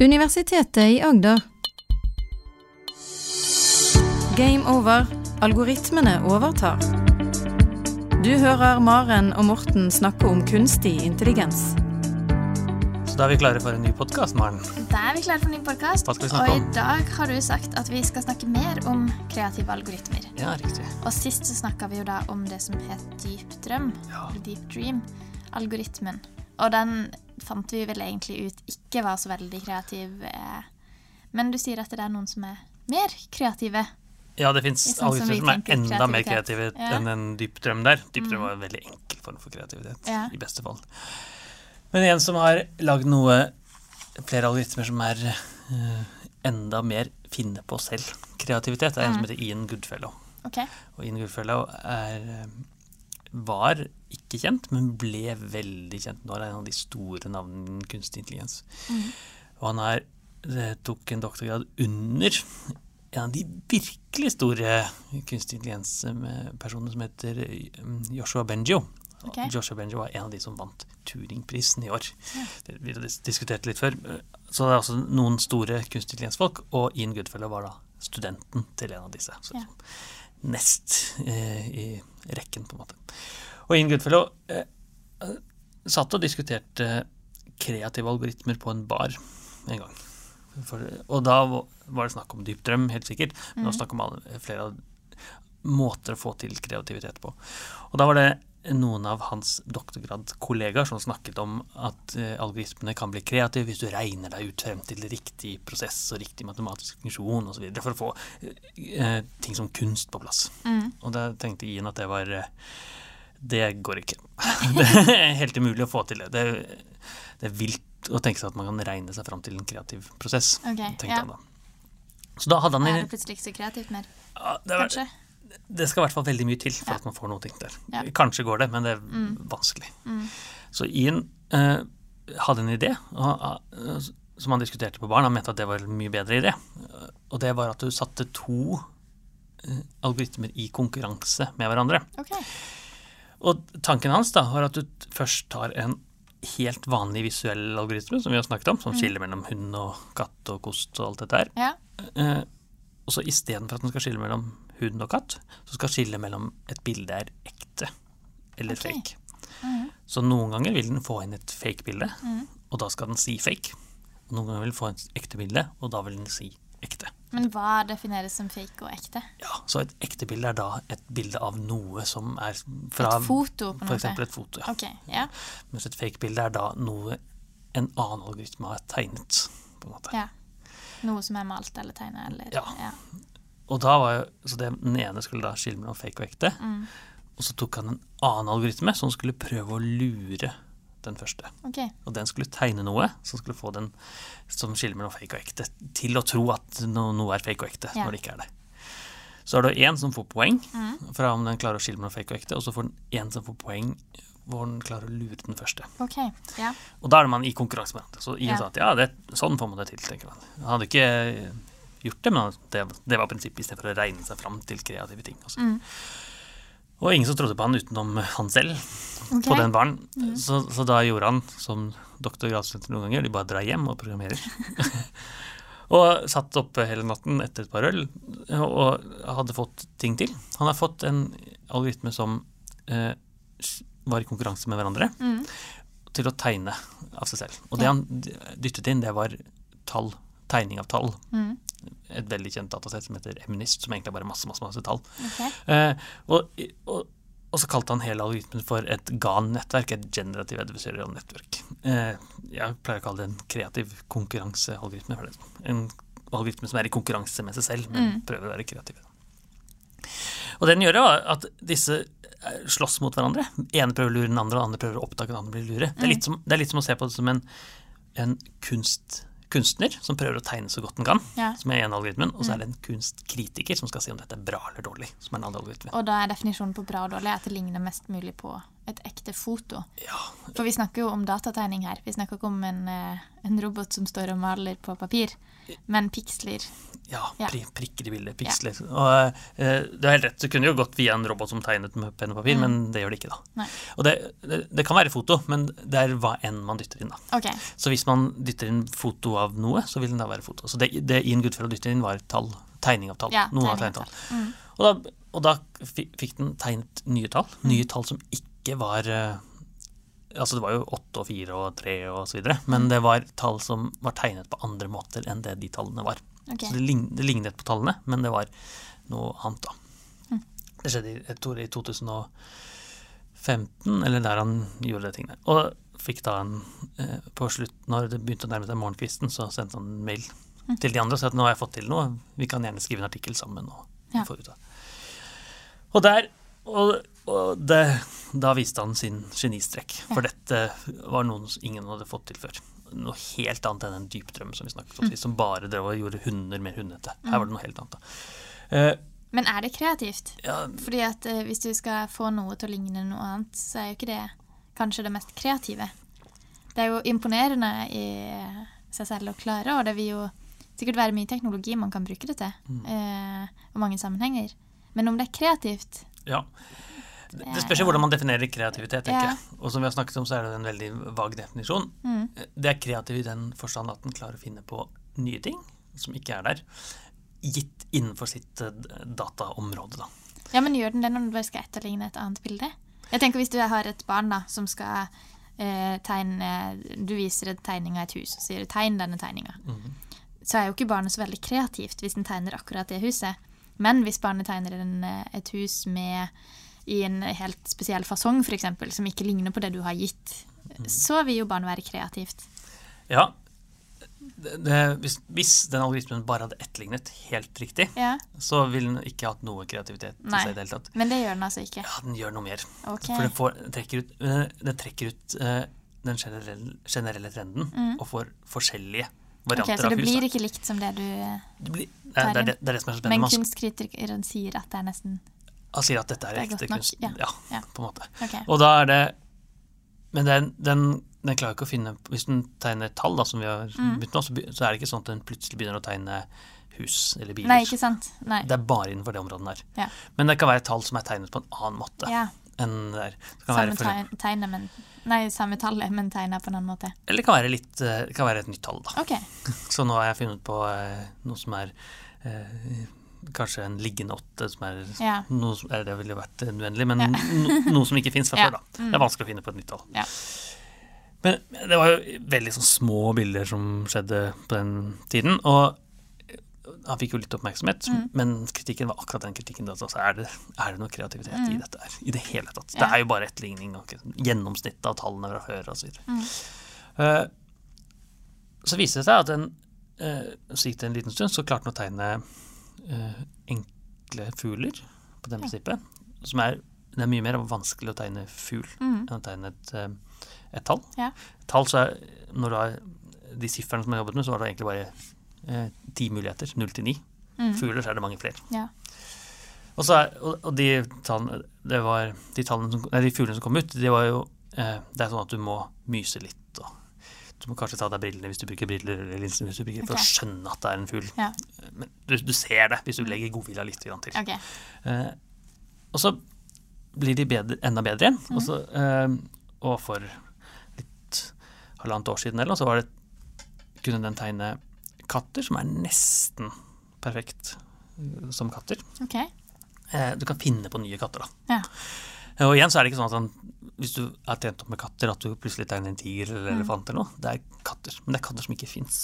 Universitetet i Agder. Game over. Algoritmene overtar. Du hører Maren og Morten snakke om kunstig intelligens. Så da er vi klare for en ny podkast, Maren. Da er vi klare for en ny podkast. Og i dag har du sagt at vi skal snakke mer om kreative algoritmer. Ja, riktig. Og sist så snakka vi jo da om det som het dyp drøm. Ja. Deep dream. Algoritmen. Og den fant vi vel egentlig ut ikke var så veldig kreativ. eh, Men du sier at det er noen som er mer kreative. Ja, det fins Det er sånn som algoritmer som er enda mer kreative Ja. enn en dyp drøm der. Dyp drøm var en veldig enkel form for kreativitet, Ja. i beste fall. Men en som har lagd noe flere algoritmer som er uh, enda mer finne på selv kreativitet, er en som heter Ian Goodfellow. Okay. Og Ian Goodfellow er, eh, var ikke kjent, men ble veldig kjent. Nå er det en av de store navnene innen kunstig intelligens. Og han er, eh, tok en doktorgrad under en av de virkelig store kunstig intelligens-personene som heter eh, Joshua Benjo. Okay. Joshua Benjo var en av de som vant Turingprisen i år. Det, vi har diskutert litt før. Så det er altså noen store kunstig intelligens-folk, og Ian Goodfellow var da studenten til en av disse. Så Ja. Nest eh, i rekken, på en måte. Og Ian Goodfellow eh, satt og diskuterte kreative algoritmer på en bar en gang. For, og da var det snakk om dyp drøm, helt sikkert, men det var snakk om alle, flere måter å få til kreativitet på. Og da var det noen av hans doktorgradskollegaer som snakket om at eh, algoritmene kan bli kreative hvis du regner deg ut frem til riktig prosess og riktig matematisk funksjon osv. for å få eh, ting som kunst på plass. Mm. Og da tenkte Ian at det var eh, Det går ikke. det er helt umulig å få til det. Det, det er vilt å tenke seg at man kan regne seg fram til en kreativ prosess, Okay, tenkte ja. han da. Så da hadde han Er det plutselig ikke så kreativt mer? ja, det, var, Kanskje? Det skal i hvert fall veldig mye til for at man får noe ting der. Kanskje går det, men det er Mm. vanskelig. Mm. Så Ian eh, hadde en idé og, eh, som han diskuterte på barn. Han mente at det var en mye bedre idé. Og det var at du satte to eh, algoritmer i konkurranse med hverandre. Okay. Og tanken hans da var at du først tar en helt vanlig visuell algoritme, som vi har snakket om, som skiller mellom hund og katt og kost og alt dette her. Ja. Eh, og så istedenfor at den skal skille mellom hund og katt, så skal skille mellom et bilde er ekte eller okay. fake. Mhm. Så noen ganger vil den få inn et fake bilde, mm. og da skal den si fake. Noen ganger vil den få et ekte bilde, og da vil den si ekte. Men hva defineres som fake og ekte? Ja, Så et ekte bilde er da et bilde av noe som er fra Et foto, på en For måte? eksempel et foto. Ja. Ok, ja. Mens et fake bilde er da noe en annen algoritme har tegnet. på en måte. ja. Noe som er malt eller tegnet eller Ja. ja. Og da var jo, så det, Den ene skulle da skille mellom fake og ekte. Mm. Og så tok han en annen algoritme som skulle prøve å lure den første. Okay. Og den skulle tegne noe som skulle få den som skiller mellom fake og ekte, til å tro at no, noe er fake og ekte, yeah. når det ikke er det. Så er det en som får poeng Mm. fra om den klarer å skille mellom fake og ekte, og så får den en som får poeng hvor den klarer å lure den første. Okay, yeah. Og da er man i konkurranse med hverandre. Så Ian yeah. sa at ja, det, sånn får man det til, tenker man. Han hadde ikke gjort det, men det, det var prinsippet istedenfor å regne seg fram til kreative ting. Også. Mm. Og ingen som trodde på han utenom han selv okay. på den baren. Så, så da gjorde han som doktorgradsstudenter noen ganger, de bare drar hjem og programmerer. og satt oppe hele natten etter et par øl og hadde fått ting til. Han har fått en algoritme som eh, var i konkurranse med hverandre Mm. til å tegne av seg selv. Og det han dyttet inn, det var tall, tegning av tall. Mm. Et veldig kjent datasett som heter Eminist, som egentlig er bare masse, masse, masse tall. Okay. Eh, og, og, og så kalte han hele algoritmen for et GAN-nettverk, et generativ adversarial nettverk. Eh, jeg pleier å kalle det en kreativ konkurransealgoritme. En algoritme som er i konkurranse med seg selv, men Mm. prøver å være kreativ. Og det den gjør, er at disse eh, slåss mot hverandre. ene prøver å lure den andre, og den andre prøver å oppdage den andre blir lure. Det, er litt som, det er litt som å se på det som en, en kunst, kunstner som prøver å tegne så godt den kan, Ja. som er en algoritmen, og så er det en kunstkritiker som skal si om dette er bra eller dårlig, som er en annen algoritme. Og da er definisjonen på bra og dårlig at det ligner mest mulig på et ekte foto. Ja, For vi snakker jo om datategning her. Vi snakker ikke om en, eh, en robot som står og maler på papir, men piksler. Ja, Ja. pri prikker i bildet, piksler. Og eh, det er helt rett, det kunne jo gått via en robot som tegnet med penn og papir, men det gjør det ikke, da. Nei. Og det, det, det kan være foto, men det er hva enn man dytter inn, da. Okay. Så hvis man dytter inn foto av noe, så vil den da være foto. Så det, det Ian Goodfellow dytter inn, var tall. Tegning av tall. Ja, Noen av tall. Mm. Og da, og da fikk den tegnet nye tall. Nye tall som ikke var eh, Altså det var jo åtte og fire og tre og så videre, men det var tall som var tegnet på andre måter enn det de tallene var. Ok. Så det, lign, det lignet på tallene, men det var noe annet, da. Det skjedde i, jeg tror i 2015, eller der han gjorde de tingene. Og fikk da en eh, På slutt, når det begynte å nærme seg morgenkvisten, så sendte han en mail til de andre og sa at nå har jeg fått til noe, vi kan gjerne skrive en artikkel sammen. og Ja. få ut av det. Og der og, og det, da viste han sin genistrekk, for dette var noe ingen hadde fått til før. Noe helt annet enn en dypdrøm som vi snakket om som bare drev og gjorde hunder mer hundete. Her var det noe helt annet. da. Eh, Men er det kreativt? ja, Fordi at uh, hvis du skal få noe til å ligne noe annet, så er jo ikke det kanskje det mest kreative. Det er jo imponerende i seg selv å klare, og det vil jo sikkert være mye teknologi man kan bruke det til, uh, og mange sammenhenger. Men om det er kreativt ja. Det spørs jo hvordan man definerer kreativitet. tenker Ja. jeg. Og som vi har snakket om, så er det en veldig vag definisjon. mm. Det er kreativ i den forstand at den klarer å finne på nye ting som ikke er der, gitt innenfor sitt eh, dataområde, da. Ja, men gjør den det når du bare skal etterligne et annet bilde? Jeg tenker Hvis du har et barn da, som skal eh, tegne Du viser en tegning av et hus og sier 'tegn denne tegninga'. Så er jo ikke barnet så veldig kreativt hvis den tegner akkurat det huset. Men hvis barnet tegner en, eh, et hus med i en helt spesiell fasong, f.eks., som ikke ligner på det du har gitt, så vil jo barnet være kreativt. Ja. Det, det, hvis, hvis den algoritmen bare hadde etterlignet helt riktig, Ja, så ville den ikke hatt noe kreativitet i Nei. seg i det hele tatt. Men det gjør den altså ikke. Ja, den gjør noe mer. Okay. For den, får, den trekker ut, eh, den, trekker ut eh, den generelle, generelle trenden og får forskjellige Mm. Ok, varianter Så det av hus. blir ikke likt som det du Det, blir, det, er, det, er det, det er det som er så spennende. Men kunstkritikeren sier at det er nesten han sier at dette er, det er ekte kunst. ja. Ja, Ja. på en måte. Okay. Og da er det Men den, den, den klarer ikke å finne Hvis den tegner tall, da, som vi har Mm. begynt med, så, så er det ikke sånn at den plutselig begynner å tegne hus eller biler. Nei, ikke sant? Nei. Det er bare innenfor det området der. Ja. Men det kan være tall som er tegnet på en annen måte ja. enn der. Samme være for, tegn, tegnet, men Nei, samme tallet, men tegna på en annen måte. eller det kan være litt eh, kan være et nytt tall, da. Okay. Så nå har jeg funnet på eh, noe som er eh, kanskje en liggende åtte, som er Ja. noe som, Det ville vært en uendelig, men Ja. no, noe som ikke fins fra Ja. før. da. Det er vanskelig å finne på et nytt tall. Ja. Men det var jo veldig sånn små bilder som skjedde på den tiden. Og han fikk jo litt oppmerksomhet, Mm. men kritikken var akkurat den kritikken. Altså, er, det, er det noe kreativitet i dette her? I det hele tatt. Det Mm. Er jo bare etterligning og gjennomsnittet av tallene fra før osv. Så, Mm. Eh, så viste det seg at en, uh, så gikk det en liten stund, så klarte den å tegne enkle fugler på det prinsippet. Som er, det er mye mer vanskelig å tegne fugl mm. enn å tegne et, eh, et tall. Ja. Tall så er, når du har de sifrene som jeg har jobbet med, så var det egentlig bare eh, ti muligheter. Null til ni. Mm. Fugler så er det mange flere. Ja. Og, så er, og, og de, tallene, det var, de, tallene som, nei, de fuglene som kom ut, de var jo eh, Det er sånn at du må myse litt. Og du må kanskje ta av deg brillene hvis du bruker briller, eller linser hvis du bruker, for å skjønne at det er en fugl. Ja. Men du, du ser det hvis du legger godvilja litt til. Okay. Eh, og så blir de bedre, enda bedre igjen. Og, så, eh, og for litt halvannet år siden eller så var det, kunne den tegne katter som er nesten perfekt eh, som katter. Okay. Eh, du kan finne på nye katter, da. Ja. Eh, Og igjen så er det ikke sånn at han, hvis du er trent opp med katter, at du plutselig tegner en tiger eller elefant eller noe. Det er katter. Men det er katter som ikke fins.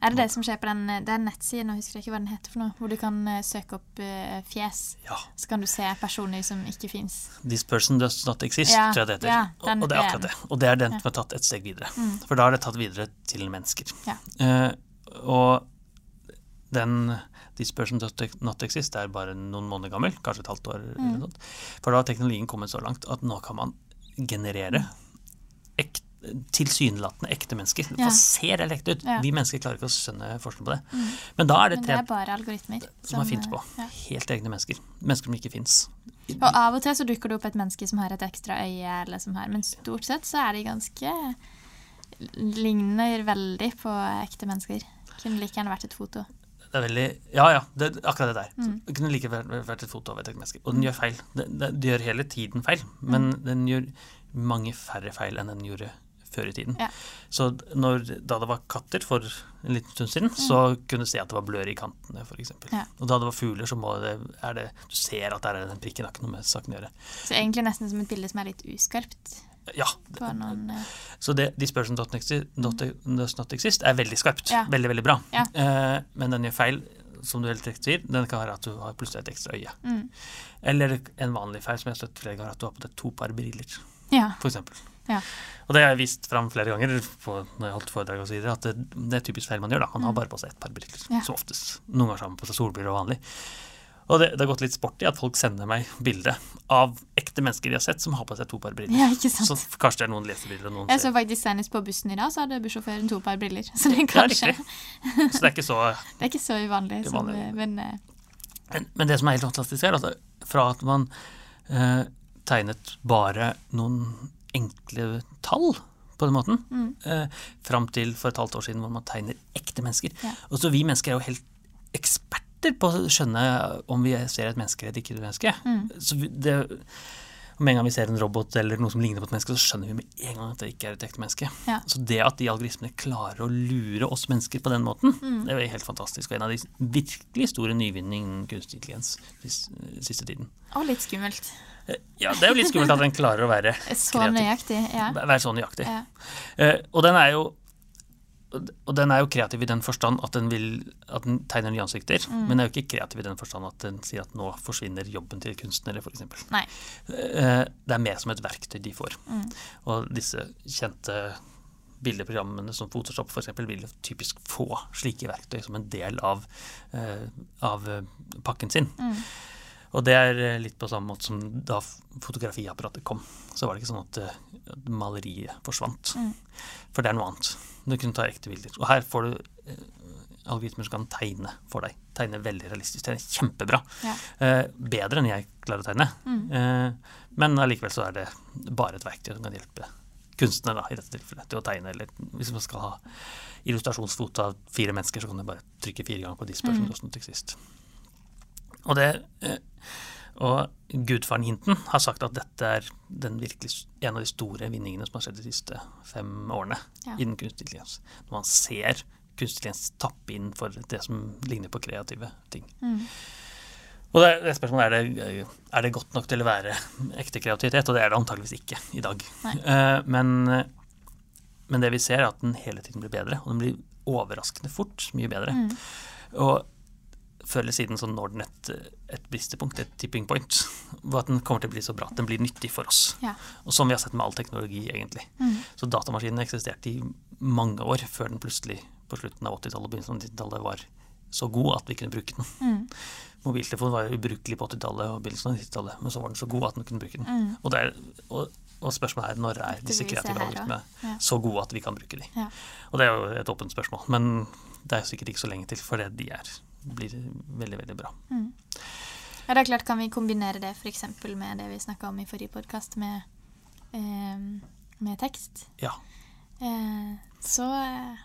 Er det det som skjer på den den nettsiden, en nå husker jeg ikke hva den heter for noe, hvor du kan eh, søke opp uh, fjes. Ja. Så kan du se personer som ikke fins. This person does not exist, Ja, tror jeg det heter. ja, den og, det er akkurat det. Og det er den. Mm. som er tatt et steg videre. For da er det tatt videre til mennesker. Ja. Eh, og den This person does not exist er bare noen måneder gammel, kanskje et halvt år. Mm. For da har teknologien kommet så langt at nå kan man generere ek, tilsynelatende ekte mennesker. Ja. Hva ser helt ekte ut? Ja. Vi mennesker klarer ikke å skjønne forskjell på det. Men da er det tre, det er bare algoritmer. som har funnet på. eh, Ja. Helt egne mennesker. Mennesker som ikke fins Og av og til så dukker det opp et menneske som har et ekstra øye, eller som har, men stort sett så er de ganske Ligner veldig på ekte mennesker. Kunne like gjerne vært et foto. Det er veldig Ja, ja. Det, akkurat det der. Mm. Det kunne like vært, vært et foto av et ekte menneske. Og den gjør feil. Den, den gjør hele tiden feil, men Mm. den gjør mange færre feil enn den gjorde før i tiden. Ja. Så når, da det var katter for en liten stund siden, så kunne du se at det var blør i kantene, f.eks. Mm. Ja. Og da det var fugler, så må det, er det Du ser at det er den prikken, har ikke noe med saken å gjøre. Så egentlig nesten som et bilde som er litt uskarpt Ja. noen eh, Så det Dispersion Dot Exist, dot, does not exist er veldig skarpt. Ja. Veldig, veldig bra. Ja. Eh, men den gjør feil, som du helt riktig sier. Den kan være at du har plutselig et ekstra øye. mm. Eller en vanlig feil som jeg har støtt flere ganger, at du har på deg to par briller, Ja. for eksempel. Ja. Og det har jeg vist fram flere ganger på, når jeg har holdt foredrag videre, at det, det er typisk feil man gjør. da. Man har Mm. bare på seg ett par briller, Ja. som oftest. Noen ganger har man på seg solbriller og vanlig. Og det, det har gått litt sport i at folk sender meg bilde av ekte mennesker de har sett som har på seg to par briller. ja, ikke sant. Så kanskje det er noen lesebriller og noen Jeg så ser. faktisk senest på bussen i dag, så hadde bussjåføren to par briller. Så det, er kanskje, riktig. Så det er ikke så det er ikke så uvanlig. Som, men eh, Men, men det som er helt fantastisk, er at fra at man eh, tegnet bare noen enkle tall på den måten, Mm. eh, fram til for et halvt år siden hvor man tegner ekte mennesker. Ja. Og så vi mennesker er jo helt eksperter på å skjønne om vi ser et menneske eller ikke et menneske. Mm. Så det, med en gang vi ser en robot eller noe som ligner på et menneske, så skjønner vi med en gang at det ikke er et ekte menneske. Ja. Så det at de algoritmene klarer å lure oss mennesker på den måten, Mm. det er helt fantastisk. Og en av de virkelig store nyvinningene innen kunstig intelligens sis- siste tiden. Og litt skummelt. Ja, det er jo litt skummelt at den klarer å være, Så Kreativ. nøyaktig. Ja. være så nøyaktig. ja. Uh, og den er jo og den er jo kreativ i den forstand at den, vil, at den tegner nye ansikter, Mm. men den er jo ikke kreativ i den forstand at den sier at nå forsvinner jobben til kunstnere, f.eks. Nei. Eh, Det er mer som et verktøy de får. Mm. Og disse kjente bildeprogrammene som Photoshop f.eks. vil typisk få slike verktøy som en del av, eh, av pakken sin. Mm. Og det er eh, litt på samme måte som da fotografiapparatet kom. Så var det ikke sånn at eh, at maleriet forsvant. Mm. For det er noe annet. Du kunne ta ekte bilder. Og her får du eh, algoritmer som kan tegne for deg. Tegne veldig realistisk. Det er kjempebra. Ja. Eh, bedre enn jeg klarer å tegne. Mm. Eh, men allikevel så er det bare et verktøy som kan hjelpe kunstnere da, i dette tilfellet til å tegne. Eller hvis man skal ha illustrasjonsfoto av fire mennesker, så kan du bare trykke fire ganger på 'this person Mm. Og, det, eh, og gudfaren Hinton har sagt at dette er den virkelig, en av de store vinningene som har skjedd de siste fem årene Ja. innen kunstig intelligens. Når man ser kunstig intelligens tappe inn for det som ligner på kreative ting. Mm. Og det, det spørsmålet er det, er det godt nok til å være ekte kreativitet, og det er det antageligvis ikke i dag. Eh, men, men det vi ser, er at den hele tiden blir bedre, og den blir overraskende fort mye bedre. Mm. Og før eller siden så når den et, et bristepunkt, et tipping point, hvor at den kommer til å bli så bra at den blir nyttig for oss. Ja. Og som vi har sett med all teknologi, egentlig. Mm. Så datamaskinen eksisterte i mange år før den plutselig på slutten av 80-tallet og begynnelsen av 90-tallet var så god at vi kunne bruke den. Mm. Mobiltelefonen var ubrukelig på 80-tallet og begynnelsen av 90-tallet, men så var den så god at den kunne bruke den. Mm. Og, det er, og, og spørsmålet er når er disse kreative algoritmene. Ja. så gode at vi kan bruke dem? Ja. Og det er jo et åpent spørsmål, men det er jo sikkert ikke så lenge til, for det de er, blir veldig, veldig bra. Mm. Ja, det er klart kan vi kombinere det f.eks. med det vi snakka om i forrige podkast, med, eh, med tekst. Ja. Eh, så eh,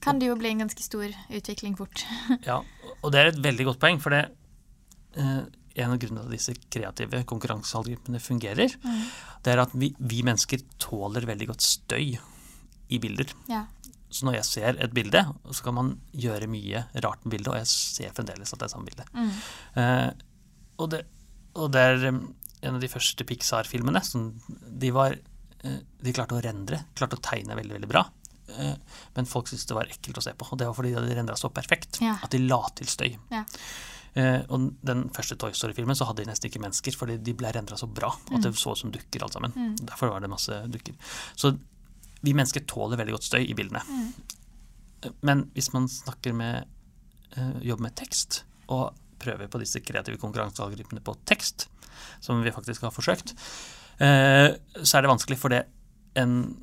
kan det jo bli en ganske stor utvikling fort. Ja, og det er et veldig godt poeng, for det eh, en av grunnene til at disse kreative konkurransealgoritmene fungerer, Mm. det er at vi, vi mennesker tåler veldig godt støy i bilder. Ja. Så når jeg ser et bilde, så kan man gjøre mye rart med bildet, og jeg ser fremdeles at det er samme bilde. Mm. Eh, og, og det er um, en av de første Pixar-filmene som de var eh, De klarte å rendre, klarte å tegne veldig, veldig bra. Eh, men folk syntes det var ekkelt å se på, og det var fordi de hadde rendra så perfekt Ja. at de la til støy. Ja. Eh, og den første Toy Story-filmen så hadde de nesten ikke mennesker, fordi de ble rendra så bra at det så ut som dukker alt sammen. Mm. Derfor var det masse dukker. Så vi mennesker tåler veldig godt støy i bildene. Mm. Men hvis man snakker med eh, jobber med tekst, og prøver på disse kreative konkurransealgoritmene på tekst, som vi faktisk har forsøkt, eh, så er det vanskelig, for det en,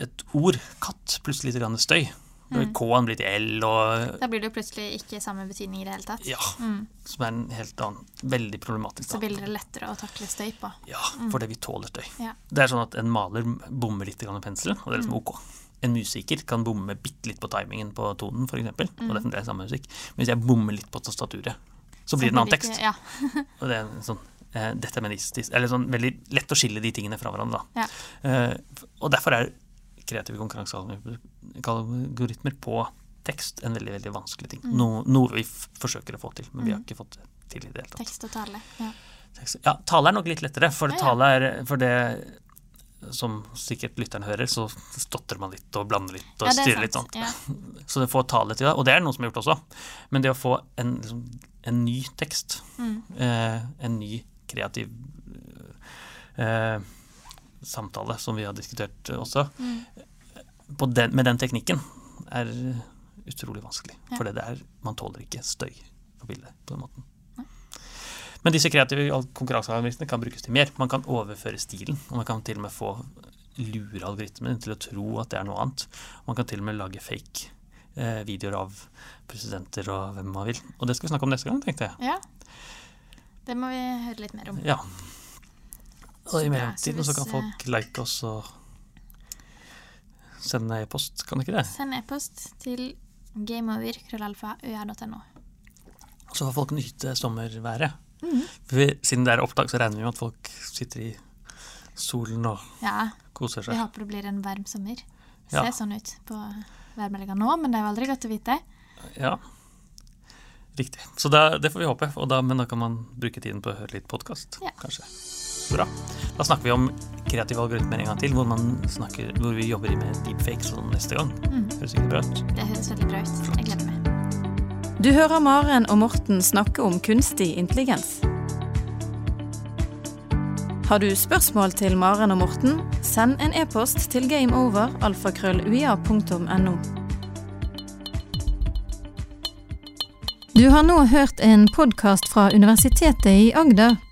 et ord, katt, pluss litt støy, Mm. K-en blir til L, og Da blir det jo plutselig ikke samme betydning i det hele tatt. Ja. Mm. Som er en helt annen Veldig problematisk. Så blir det lettere å takle støy på. Ja, fordi vi tåler støy. Ja. Det er sånn at en maler bommer litt med penselen, og det er liksom ok. En musiker kan bomme bitte litt på timingen på tonen, f.eks., eksempel, og det er samme musikk. Men hvis jeg bommer litt på tastaturet, så blir det en annen tekst. Ja. Og det er en sånn eh, deterministisk Eller sånn veldig lett å skille de tingene fra hverandre. Ja. Eh, og derfor er kreative konkurransealgoritmer på tekst en veldig, veldig vanskelig ting. Mm. No, noe vi forsøker å få til, men vi har Mm. ikke fått det til i det hele tatt. Tekst og tale. Ja. Tekst. Ja, tale er nok litt lettere, for Ja, ja. er For det som sikkert lytteren hører, så stotrer man litt og blander litt og Ja, er styrer litt sant. sånn. Ja. Så det får tale til det, og det er noe som er gjort også. Men det å få en, liksom, en ny tekst, Mm. eh, en ny kreativ eh, samtale, som vi har diskutert også, Mm. på den, med den teknikken, er utrolig vanskelig. Ja. For det er, man tåler ikke støy på bildet på den måten. Men disse kreative al- kan brukes til mer. Man kan overføre stilen, og man kan til og med få lure algoritmen til å tro at det er noe annet. Man kan til og med lage fake eh, videoer av presidenter og hvem man vil. Og det skal vi snakke om neste gang, tenkte jeg. ja. Det må vi høre litt mer om. Ja. Og i mellomtiden Så så kan folk like oss og sende e-post, kan de ikke det? Send e-post til gameover.krøllalfa.øa.no. Så får folk nyte sommerværet. Mm. For Siden det er opptak, så regner vi med at folk sitter i solen og Ja, koser vi håper det blir en varm sommer. Ja. Ser sånn ut på værmeldinga nå, men det er jo aldri godt å vite. Ja, riktig. Så det, det får vi håpe. Da, men da kan man bruke tiden på å høre litt podkast, Ja. kanskje. Bra. Da snakker vi om kreative algoritmer en gang til, hvor, man snakker, hvor vi jobber med deepfakes sånn neste gang. Mm. Høres ikke bra ut? Det høres veldig bra ut. Jeg gleder meg. Du hører Maren og Morten snakke om kunstig intelligens. Har du spørsmål til Maren og Morten, send en e-post til gameover.alfakrølluia.no. Du har nå hørt en podkast fra Universitetet i Agder.